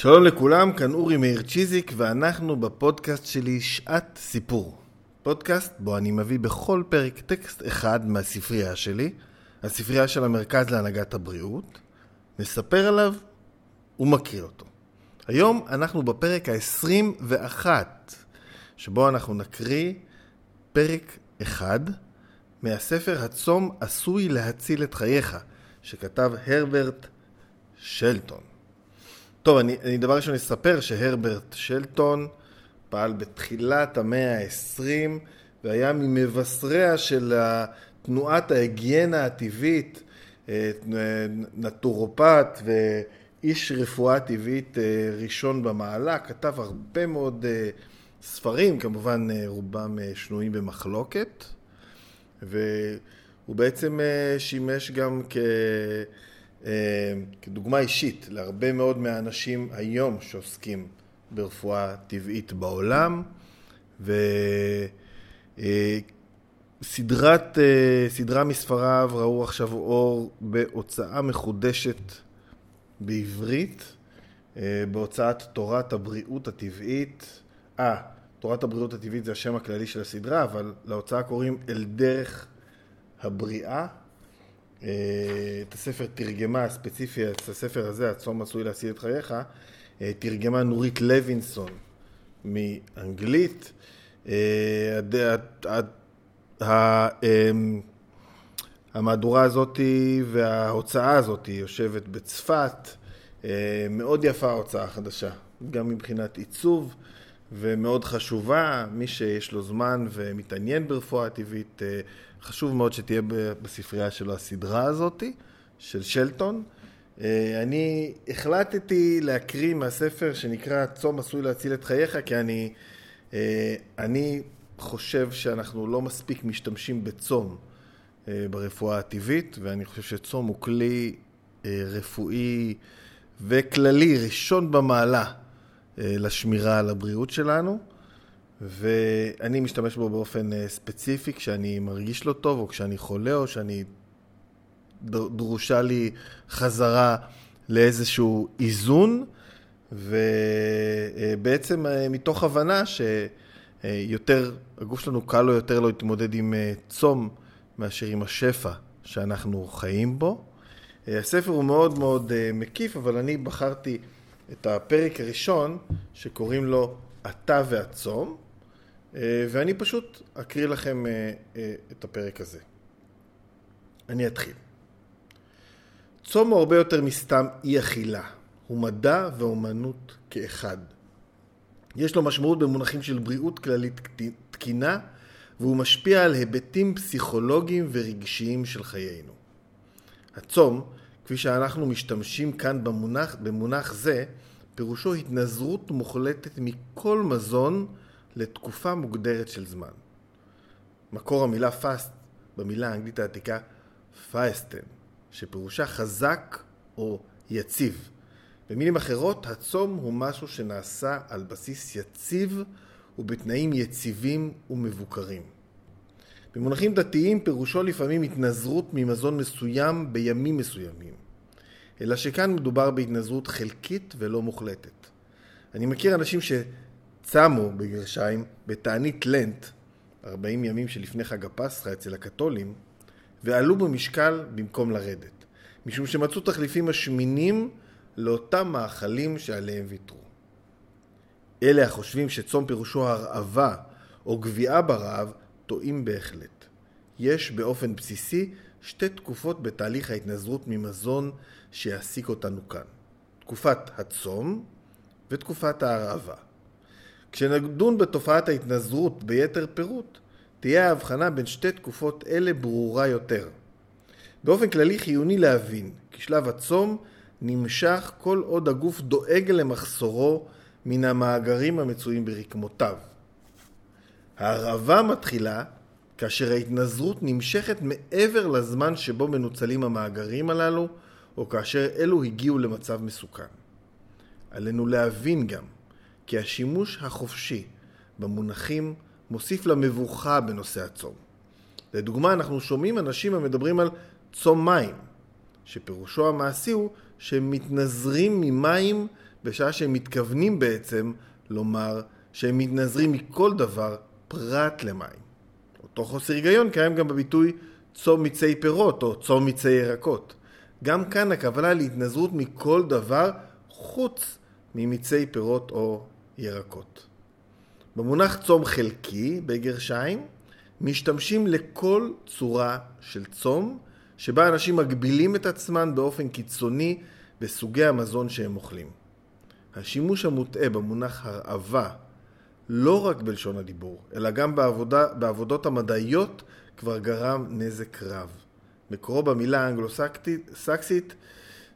שלום לכולם, כאן אורי מאיר צ'יזיק ואנחנו בפודקאסט שלי שעת סיפור. פודקאסט בו אני מביא בכל פרק טקסט אחד מהספרייה שלי, הספרייה של המרכז להנהגת הבריאות, מספר עליו ומקריא אותו. היום אנחנו בפרק ה-21, שבו אנחנו נקריא פרק אחד מהספר הצום עשוי להציל את חייך, שכתב הרברט שלטון. טוב, אני, אני דבר ראשון אספר שהרברט שלטון פעל בתחילת המאה ה-20 והיה ממבשריה של תנועת ההיגיינה הטבעית, אה, נטורופט ואיש רפואה טבעית אה, ראשון במעלה, כתב הרבה מאוד אה, ספרים, כמובן רובם שנויים במחלוקת, והוא בעצם שימש גם כ... אה, כדוגמה אישית להרבה מאוד מהאנשים היום שעוסקים ברפואה טבעית בעולם וסדרת, אה, סדרה מספריו ראו עכשיו אור בהוצאה מחודשת בעברית אה, בהוצאת תורת הבריאות הטבעית. אה, תורת הבריאות הטבעית זה השם הכללי של הסדרה, אבל להוצאה קוראים אל דרך הבריאה. אה, את הספר תרגמה ספציפי, את הספר הזה, הצום עשוי להציל את חייך, אה, תרגמה נורית לוינסון מאנגלית. אה, המהדורה הזאת וההוצאה הזאת יושבת בצפת, מאוד יפה ההוצאה החדשה, גם מבחינת עיצוב ומאוד חשובה, מי שיש לו זמן ומתעניין ברפואה טבעית חשוב מאוד שתהיה בספרייה שלו הסדרה הזאת, של שלטון. אה, אני החלטתי להקריא מהספר שנקרא צום עשוי להציל את חייך, כי אני, אה, אני חושב שאנחנו לא מספיק משתמשים בצום אה, ברפואה הטבעית, ואני חושב שצום הוא כלי רפואי וכללי ראשון במעלה לשמירה על הבריאות שלנו. ואני משתמש בו באופן אה, ספציפי כשאני מרגיש לא טוב, או כשאני חולה, או שאני... דרושה לי חזרה לאיזשהו איזון, ובעצם אה, מתוך הבנה שיותר, הגוף שלנו קל לו יותר להתמודד עם אה, צום מאשר עם השפע שאנחנו חיים בו. הספר הוא מאוד מאוד מקיף, אבל אני בחרתי את הפרק הראשון שקוראים לו אתה והצום. אה, ואני פשוט אקריא לכם אה, אה, את הפרק הזה. אני אתחיל. צום הוא הרבה יותר מסתם אי אכילה, הוא מדע ואומנות כאחד. יש לו משמעות במונחים של בריאות כללית תקינה, והוא משפיע על היבטים פסיכולוגיים ורגשיים של חיינו. הצום, כפי שאנחנו משתמשים כאן במונח, במונח זה, פירושו התנזרות מוחלטת מכל מזון לתקופה מוגדרת של זמן. מקור המילה fast במילה האנגלית העתיקה פייסטן, שפירושה חזק או יציב. במילים אחרות, הצום הוא משהו שנעשה על בסיס יציב ובתנאים יציבים ומבוקרים. במונחים דתיים פירושו לפעמים התנזרות ממזון מסוים בימים מסוימים, אלא שכאן מדובר בהתנזרות חלקית ולא מוחלטת. אני מכיר אנשים ש... צמו בגרשיים בתענית לנט, 40 ימים שלפני חג הפסחא אצל הקתולים, ועלו במשקל במקום לרדת, משום שמצאו תחליפים משמינים לאותם מאכלים שעליהם ויתרו. אלה החושבים שצום פירושו הרעבה או גביעה ברעב, טועים בהחלט. יש באופן בסיסי שתי תקופות בתהליך ההתנזרות ממזון שיעסיק אותנו כאן. תקופת הצום ותקופת ההרעבה. כשנדון בתופעת ההתנזרות ביתר פירוט, תהיה ההבחנה בין שתי תקופות אלה ברורה יותר. באופן כללי חיוני להבין כי שלב הצום נמשך כל עוד הגוף דואג למחסורו מן המאגרים המצויים ברקמותיו. ההרעבה מתחילה כאשר ההתנזרות נמשכת מעבר לזמן שבו מנוצלים המאגרים הללו, או כאשר אלו הגיעו למצב מסוכן. עלינו להבין גם כי השימוש החופשי במונחים מוסיף למבוכה בנושא הצום. לדוגמה, אנחנו שומעים אנשים המדברים על צום מים, שפירושו המעשי הוא שהם מתנזרים ממים בשעה שהם מתכוונים בעצם לומר שהם מתנזרים מכל דבר פרט למים. אותו חוסר היגיון קיים גם בביטוי צום מיצי פירות או צום מיצי ירקות. גם כאן הכוונה להתנזרות מכל דבר חוץ ממיצי פירות או ירקות. במונח צום חלקי, בגרשיים, משתמשים לכל צורה של צום, שבה אנשים מגבילים את עצמם באופן קיצוני בסוגי המזון שהם אוכלים. השימוש המוטעה במונח הרעבה, לא רק בלשון הדיבור, אלא גם בעבודה, בעבודות המדעיות, כבר גרם נזק רב. מקורו במילה האנגלו-סקסית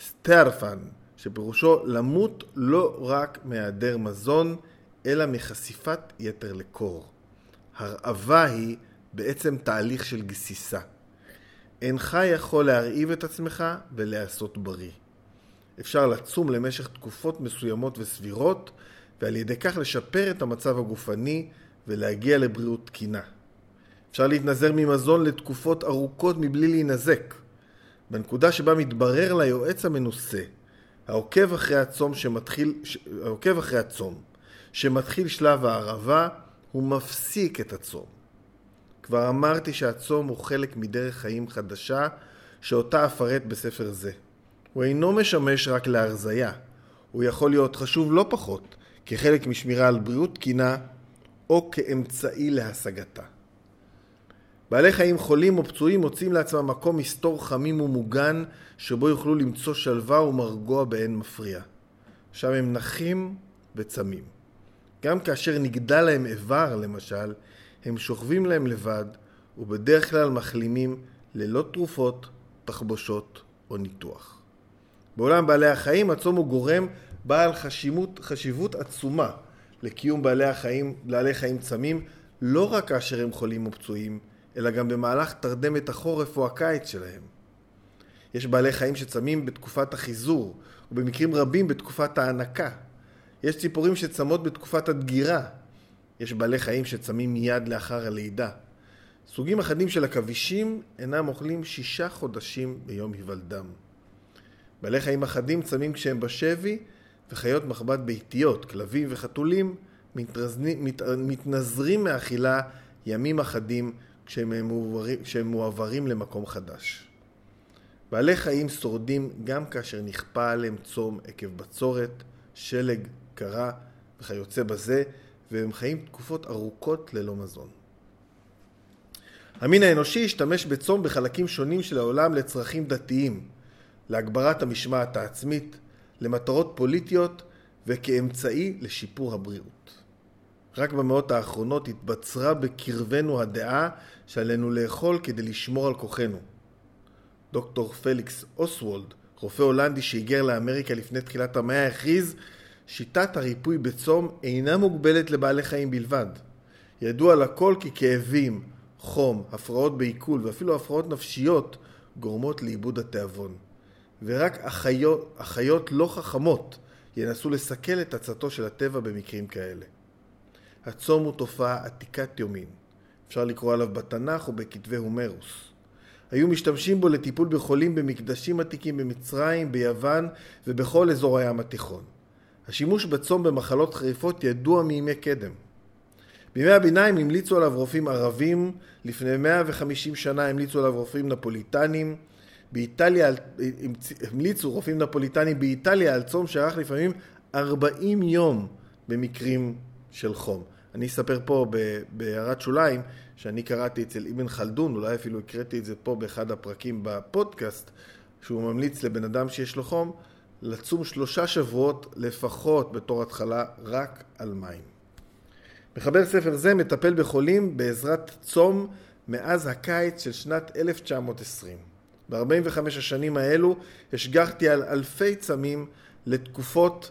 סטרפן, שפירושו למות לא רק מהיעדר מזון, אלא מחשיפת יתר לקור. הרעבה היא בעצם תהליך של גסיסה. אינך יכול להרעיב את עצמך ולהיעשות בריא. אפשר לצום למשך תקופות מסוימות וסבירות, ועל ידי כך לשפר את המצב הגופני ולהגיע לבריאות תקינה. אפשר להתנזר ממזון לתקופות ארוכות מבלי להינזק. בנקודה שבה מתברר ליועץ המנוסה, העוקב אחרי הצום שמתחיל, העוקב אחרי הצום, שמתחיל שלב הערבה, הוא מפסיק את הצום. כבר אמרתי שהצום הוא חלק מדרך חיים חדשה, שאותה אפרט בספר זה. הוא אינו משמש רק להרזייה, הוא יכול להיות חשוב לא פחות, כחלק משמירה על בריאות תקינה, או כאמצעי להשגתה. בעלי חיים חולים או פצועים מוצאים לעצמם מקום מסתור חמים ומוגן שבו יוכלו למצוא שלווה ומרגוע באין מפריע. שם הם נחים וצמים. גם כאשר נגדל להם איבר, למשל, הם שוכבים להם לבד ובדרך כלל מחלימים ללא תרופות, תחבושות או ניתוח. בעולם בעלי החיים הצום הוא גורם בעל חשיבות, חשיבות עצומה לקיום בעלי החיים, בעלי חיים צמים, לא רק כאשר הם חולים או פצועים, אלא גם במהלך תרדמת החורף או הקיץ שלהם. יש בעלי חיים שצמים בתקופת החיזור, ובמקרים רבים בתקופת ההנקה. יש ציפורים שצמות בתקופת הדגירה. יש בעלי חיים שצמים מיד לאחר הלידה. סוגים אחדים של עכבישים אינם אוכלים שישה חודשים ביום היוולדם. בעלי חיים אחדים צמים כשהם בשבי, וחיות מחבת ביתיות, כלבים וחתולים, מתנזרים מאכילה ימים אחדים כשהם מועברים, כשהם מועברים למקום חדש. בעלי חיים שורדים גם כאשר נכפה עליהם צום עקב בצורת, שלג, קרה וכיוצא בזה, והם חיים תקופות ארוכות ללא מזון. המין האנושי השתמש בצום בחלקים שונים של העולם לצרכים דתיים, להגברת המשמעת העצמית, למטרות פוליטיות וכאמצעי לשיפור הבריאות. רק במאות האחרונות התבצרה בקרבנו הדעה שעלינו לאכול כדי לשמור על כוחנו. דוקטור פליקס אוסוולד, רופא הולנדי שהיגר לאמריקה לפני תחילת המאה, הכריז שיטת הריפוי בצום אינה מוגבלת לבעלי חיים בלבד. ידוע לכל כי כאבים, חום, הפרעות בעיכול ואפילו הפרעות נפשיות גורמות לאיבוד התיאבון. ורק אחיות, אחיות לא חכמות ינסו לסכל את עצתו של הטבע במקרים כאלה. הצום הוא תופעה עתיקת יומין. אפשר לקרוא עליו בתנ"ך ובכתבי הומרוס. היו משתמשים בו לטיפול בחולים במקדשים עתיקים במצרים, ביוון ובכל אזור הים התיכון. השימוש בצום במחלות חריפות ידוע מימי קדם. בימי הביניים המליצו עליו רופאים ערבים, לפני 150 שנה המליצו עליו רופאים נפוליטנים, באיטליה המליצו רופאים נפוליטנים באיטליה על צום שארך לפעמים 40 יום במקרים של חום. אני אספר פה בהערת שוליים שאני קראתי אצל אבן חלדון, אולי אפילו הקראתי את זה פה באחד הפרקים בפודקאסט, שהוא ממליץ לבן אדם שיש לו חום לצום שלושה שבועות לפחות בתור התחלה רק על מים. מחבר ספר זה מטפל בחולים בעזרת צום מאז הקיץ של שנת 1920. ב-45 השנים האלו השגחתי על אלפי צמים לתקופות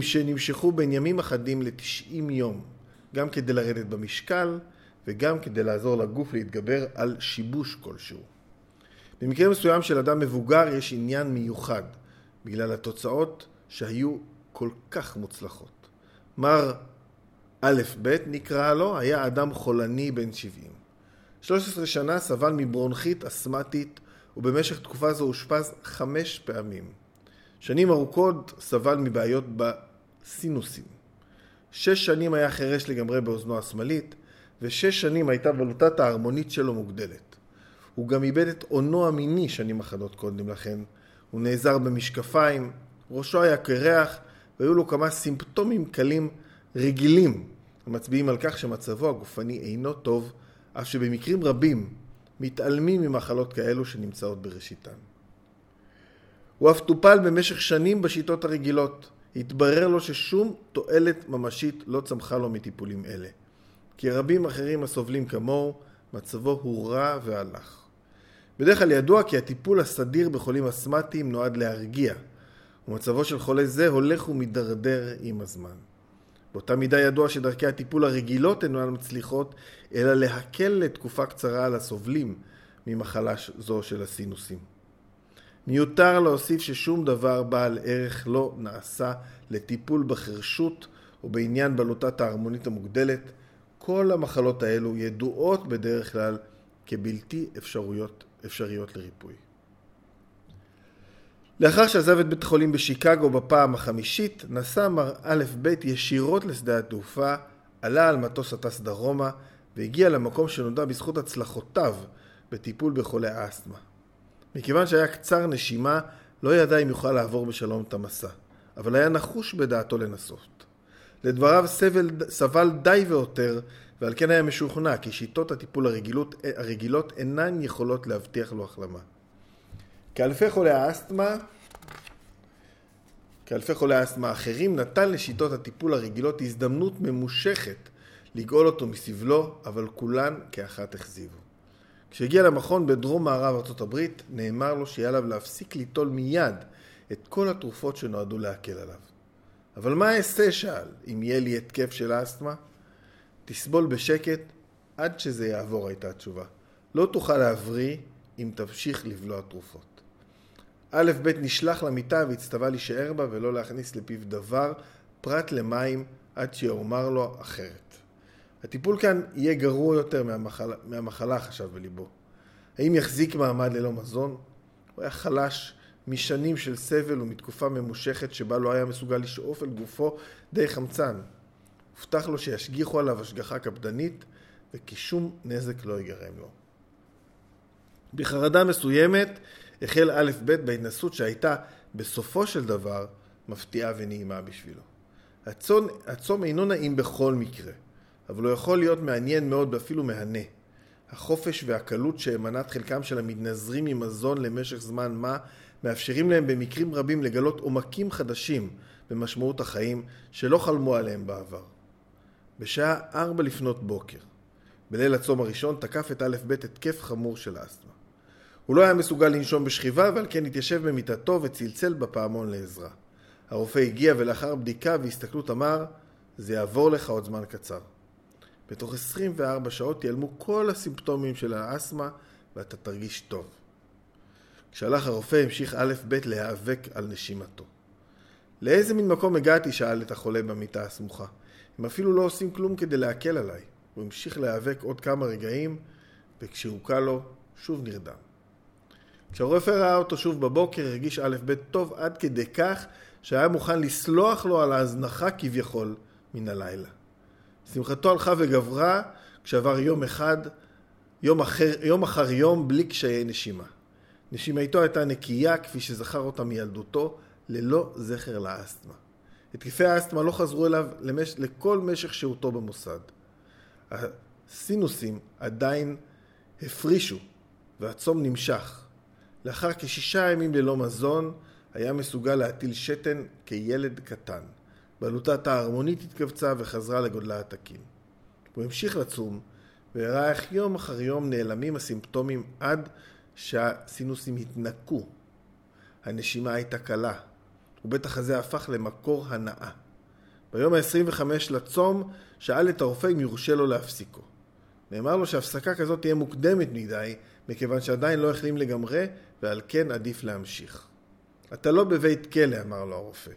שנמשכו בין ימים אחדים ל-90 יום, גם כדי לרדת במשקל וגם כדי לעזור לגוף להתגבר על שיבוש כלשהו. במקרה מסוים של אדם מבוגר יש עניין מיוחד, בגלל התוצאות שהיו כל כך מוצלחות. מר א' ב' נקרא לו, היה אדם חולני בן 70. 13 שנה סבל מברונכית אסתמטית ובמשך תקופה זו אושפז חמש פעמים. שנים ארוכות סבל מבעיות בסינוסים. שש שנים היה חירש לגמרי באוזנו השמאלית, ושש שנים הייתה בלוטת ההרמונית שלו מוגדלת. הוא גם איבד את אונו המיני שנים אחדות קודם לכן. הוא נעזר במשקפיים, ראשו היה קרח, והיו לו כמה סימפטומים קלים רגילים, המצביעים על כך שמצבו הגופני אינו טוב, אף שבמקרים רבים מתעלמים ממחלות כאלו שנמצאות בראשיתן. הוא אף טופל במשך שנים בשיטות הרגילות. התברר לו ששום תועלת ממשית לא צמחה לו מטיפולים אלה. כי רבים אחרים הסובלים כמוהו, מצבו הורע והלך. בדרך כלל ידוע כי הטיפול הסדיר בחולים אסתמטיים נועד להרגיע, ומצבו של חולה זה הולך ומידרדר עם הזמן. באותה מידה ידוע שדרכי הטיפול הרגילות אינן מצליחות, אלא להקל לתקופה קצרה על הסובלים ממחלה זו של הסינוסים. מיותר להוסיף ששום דבר בעל ערך לא נעשה לטיפול בחרשות או בעניין בלוטת ההרמונית המוגדלת. כל המחלות האלו ידועות בדרך כלל כבלתי אפשרויות, אפשריות לריפוי. לאחר שעזב את בית החולים בשיקגו בפעם החמישית, נסע מר א' ב' ישירות לשדה התעופה, עלה על מטוס הטס דרומה והגיע למקום שנודע בזכות הצלחותיו בטיפול בחולי האסתמה. מכיוון שהיה קצר נשימה, לא ידע אם יוכל לעבור בשלום את המסע, אבל היה נחוש בדעתו לנסות. לדבריו סבל, סבל די ועותר, ועל כן היה משוכנע כי שיטות הטיפול הרגילות, הרגילות אינן יכולות להבטיח לו החלמה. כאלפי חולי האסתמה, כאלפי חולי האסתמה אחרים, נתן לשיטות הטיפול הרגילות הזדמנות ממושכת לגאול אותו מסבלו, אבל כולן כאחת הכזיבו. כשהגיע למכון בדרום מערב הברית, נאמר לו שיהיה עליו להפסיק ליטול מיד את כל התרופות שנועדו להקל עליו. אבל מה אעשה, שאל, אם יהיה לי התקף של אסתמה? תסבול בשקט עד שזה יעבור, הייתה התשובה. לא תוכל להבריא אם תמשיך לבלוע תרופות. א' ב' נשלח למיטה והצטווה להישאר בה ולא להכניס לפיו דבר, פרט למים, עד שיאמר לו אחרת. הטיפול כאן יהיה גרוע יותר מהמחלה, מהמחלה חשב בליבו. האם יחזיק מעמד ללא מזון? הוא היה חלש משנים של סבל ומתקופה ממושכת שבה לא היה מסוגל לשאוף אל גופו די חמצן. הובטח לו שישגיחו עליו השגחה קפדנית וכי שום נזק לא ייגרם לו. בחרדה מסוימת החל א' ב' בהתנסות שהייתה בסופו של דבר מפתיעה ונעימה בשבילו. הצום, הצום אינו נעים בכל מקרה. אבל הוא יכול להיות מעניין מאוד ואפילו מהנה. החופש והקלות שהם מנת חלקם של המתנזרים ממזון למשך זמן מה, מאפשרים להם במקרים רבים לגלות עומקים חדשים במשמעות החיים שלא חלמו עליהם בעבר. בשעה ארבע לפנות בוקר, בליל הצום הראשון, תקף את א' ב' התקף חמור של אסתמה. הוא לא היה מסוגל לנשום בשכיבה ועל כן התיישב במיטתו וצלצל בפעמון לעזרה. הרופא הגיע ולאחר בדיקה והסתכלות אמר, זה יעבור לך עוד זמן קצר. בתוך 24 שעות ייעלמו כל הסימפטומים של האסתמה ואתה תרגיש טוב. כשהלך הרופא המשיך א' ב' להיאבק על נשימתו. לאיזה מין מקום הגעתי? שאל את החולה במיטה הסמוכה. הם אפילו לא עושים כלום כדי להקל עליי. הוא המשיך להיאבק עוד כמה רגעים, וכשהוקע לו, שוב נרדם. כשהרופא ראה אותו שוב בבוקר, הרגיש א' ב' טוב עד כדי כך שהיה מוכן לסלוח לו על ההזנחה כביכול מן הלילה. שמחתו הלכה וגברה כשעבר יום אחד, יום אחר, יום אחר יום בלי קשיי נשימה. נשימתו הייתה נקייה כפי שזכר אותה מילדותו, ללא זכר לאסתמה. התקפי האסתמה לא חזרו אליו למש... לכל משך שהותו במוסד. הסינוסים עדיין הפרישו והצום נמשך. לאחר כשישה ימים ללא מזון, היה מסוגל להטיל שתן כילד קטן. בעלותת ההרמונית התכווצה וחזרה לגודלה התקין. הוא המשיך לצום, והראה איך יום אחר יום נעלמים הסימפטומים עד שהסינוסים התנקו. הנשימה הייתה קלה, ובטח הזה הפך למקור הנאה. ביום ה-25 לצום שאל את הרופא אם יורשה לו להפסיקו. נאמר לו שהפסקה כזאת תהיה מוקדמת מדי, מכיוון שעדיין לא החלים לגמרי, ועל כן עדיף להמשיך. אתה לא בבית כלא, אמר לו הרופא.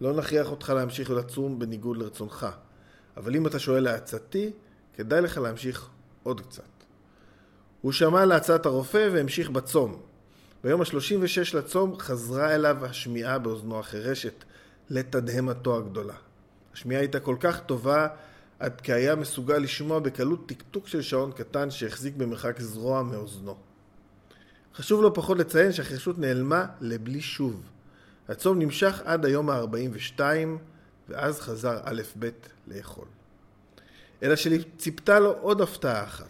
לא נכריח אותך להמשיך לצום בניגוד לרצונך. אבל אם אתה שואל לעצתי, כדאי לך להמשיך עוד קצת. הוא שמע להצעת הרופא והמשיך בצום. ביום ה-36 לצום חזרה אליו השמיעה באוזנו החירשת לתדהמתו הגדולה. השמיעה הייתה כל כך טובה עד כי היה מסוגל לשמוע בקלות טקטוק של שעון קטן שהחזיק במרחק זרוע מאוזנו. חשוב לא פחות לציין שהחירשות נעלמה לבלי שוב. הצום נמשך עד היום ה-42 ואז חזר א' ב' לאכול. אלא שציפתה לו עוד הפתעה אחת.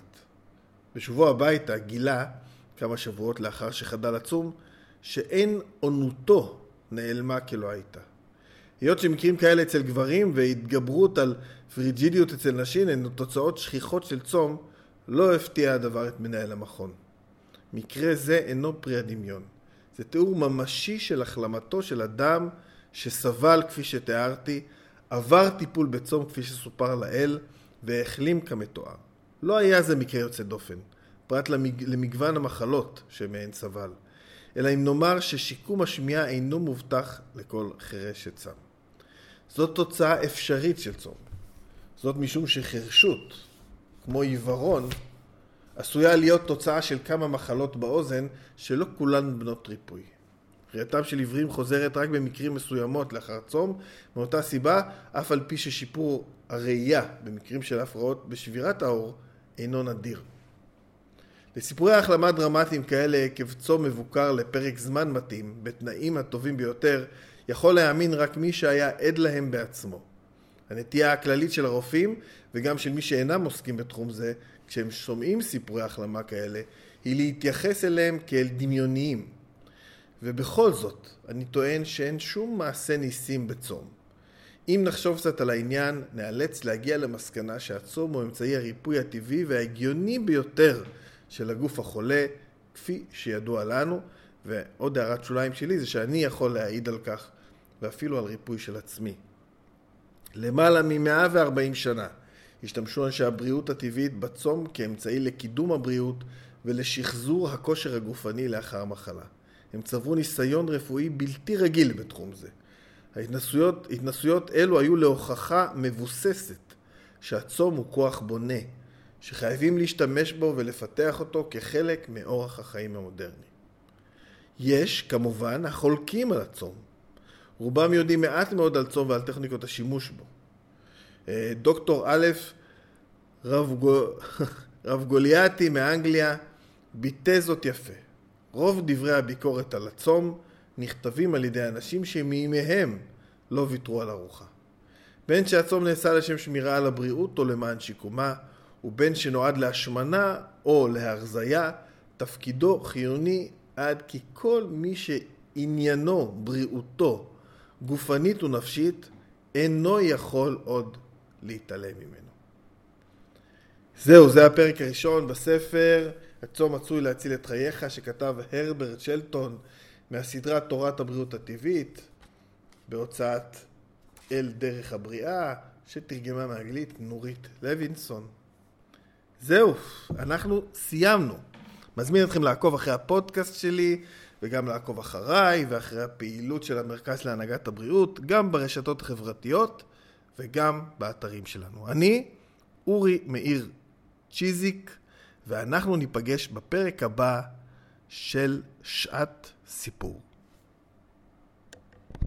בשובו הביתה גילה, כמה שבועות לאחר שחדל לצום, שאין עונותו נעלמה כלא הייתה. היות שמקרים כאלה אצל גברים והתגברות על פריג'ידיות אצל נשים הן תוצאות שכיחות של צום, לא הפתיע הדבר את מנהל המכון. מקרה זה אינו פרי הדמיון. זה תיאור ממשי של החלמתו של אדם שסבל כפי שתיארתי, עבר טיפול בצום כפי שסופר לאל, והחלים כמתואר. לא היה זה מקרה יוצא דופן, פרט למג... למגוון המחלות שמהן סבל, אלא אם נאמר ששיקום השמיעה אינו מובטח לכל חירש שצם. זאת תוצאה אפשרית של צום. זאת משום שחירשות, כמו עיוורון, עשויה להיות תוצאה של כמה מחלות באוזן שלא כולן בנות ריפוי. ראייתם של עיוורים חוזרת רק במקרים מסוימות לאחר צום, מאותה סיבה, אף על פי ששיפור הראייה במקרים של הפרעות בשבירת האור אינו נדיר. לסיפורי החלמה דרמטיים כאלה עקב צום מבוקר לפרק זמן מתאים, בתנאים הטובים ביותר, יכול להאמין רק מי שהיה עד להם בעצמו. הנטייה הכללית של הרופאים, וגם של מי שאינם עוסקים בתחום זה, כשהם שומעים סיפורי החלמה כאלה, היא להתייחס אליהם כאל דמיוניים. ובכל זאת, אני טוען שאין שום מעשה ניסים בצום. אם נחשוב קצת על העניין, נאלץ להגיע למסקנה שהצום הוא אמצעי הריפוי הטבעי וההגיוני ביותר של הגוף החולה, כפי שידוע לנו, ועוד הערת שוליים שלי זה שאני יכול להעיד על כך, ואפילו על ריפוי של עצמי. למעלה מ-140 שנה השתמשו אנשי הבריאות הטבעית בצום כאמצעי לקידום הבריאות ולשחזור הכושר הגופני לאחר מחלה. הם צברו ניסיון רפואי בלתי רגיל בתחום זה. ההתנסויות, התנסויות אלו היו להוכחה מבוססת שהצום הוא כוח בונה, שחייבים להשתמש בו ולפתח אותו כחלק מאורח החיים המודרני. יש, כמובן, החולקים על הצום. רובם יודעים מעט מאוד על צום ועל טכניקות השימוש בו. אה, דוקטור א', רב, גו... רב גוליאתי מאנגליה, ביטא זאת יפה. רוב דברי הביקורת על הצום נכתבים על ידי אנשים שמימיהם לא ויתרו על ארוחה. בין שהצום נעשה לשם שמירה על הבריאות או למען שיקומה, ובין שנועד להשמנה או להרזיה, תפקידו חיוני עד כי כל מי שעניינו, בריאותו, גופנית ונפשית, אינו יכול עוד להתעלם ממנו. זהו, זה הפרק הראשון בספר, הצום מצוי להציל את חייך, שכתב הרברט שלטון מהסדרה תורת הבריאות הטבעית, בהוצאת אל דרך הבריאה, שתרגמה מאנגלית נורית לוינסון. זהו, אנחנו סיימנו. מזמין אתכם לעקוב אחרי הפודקאסט שלי וגם לעקוב אחריי ואחרי הפעילות של המרכז להנהגת הבריאות, גם ברשתות החברתיות וגם באתרים שלנו. אני אורי מאיר צ'יזיק, ואנחנו ניפגש בפרק הבא של שעת סיפור.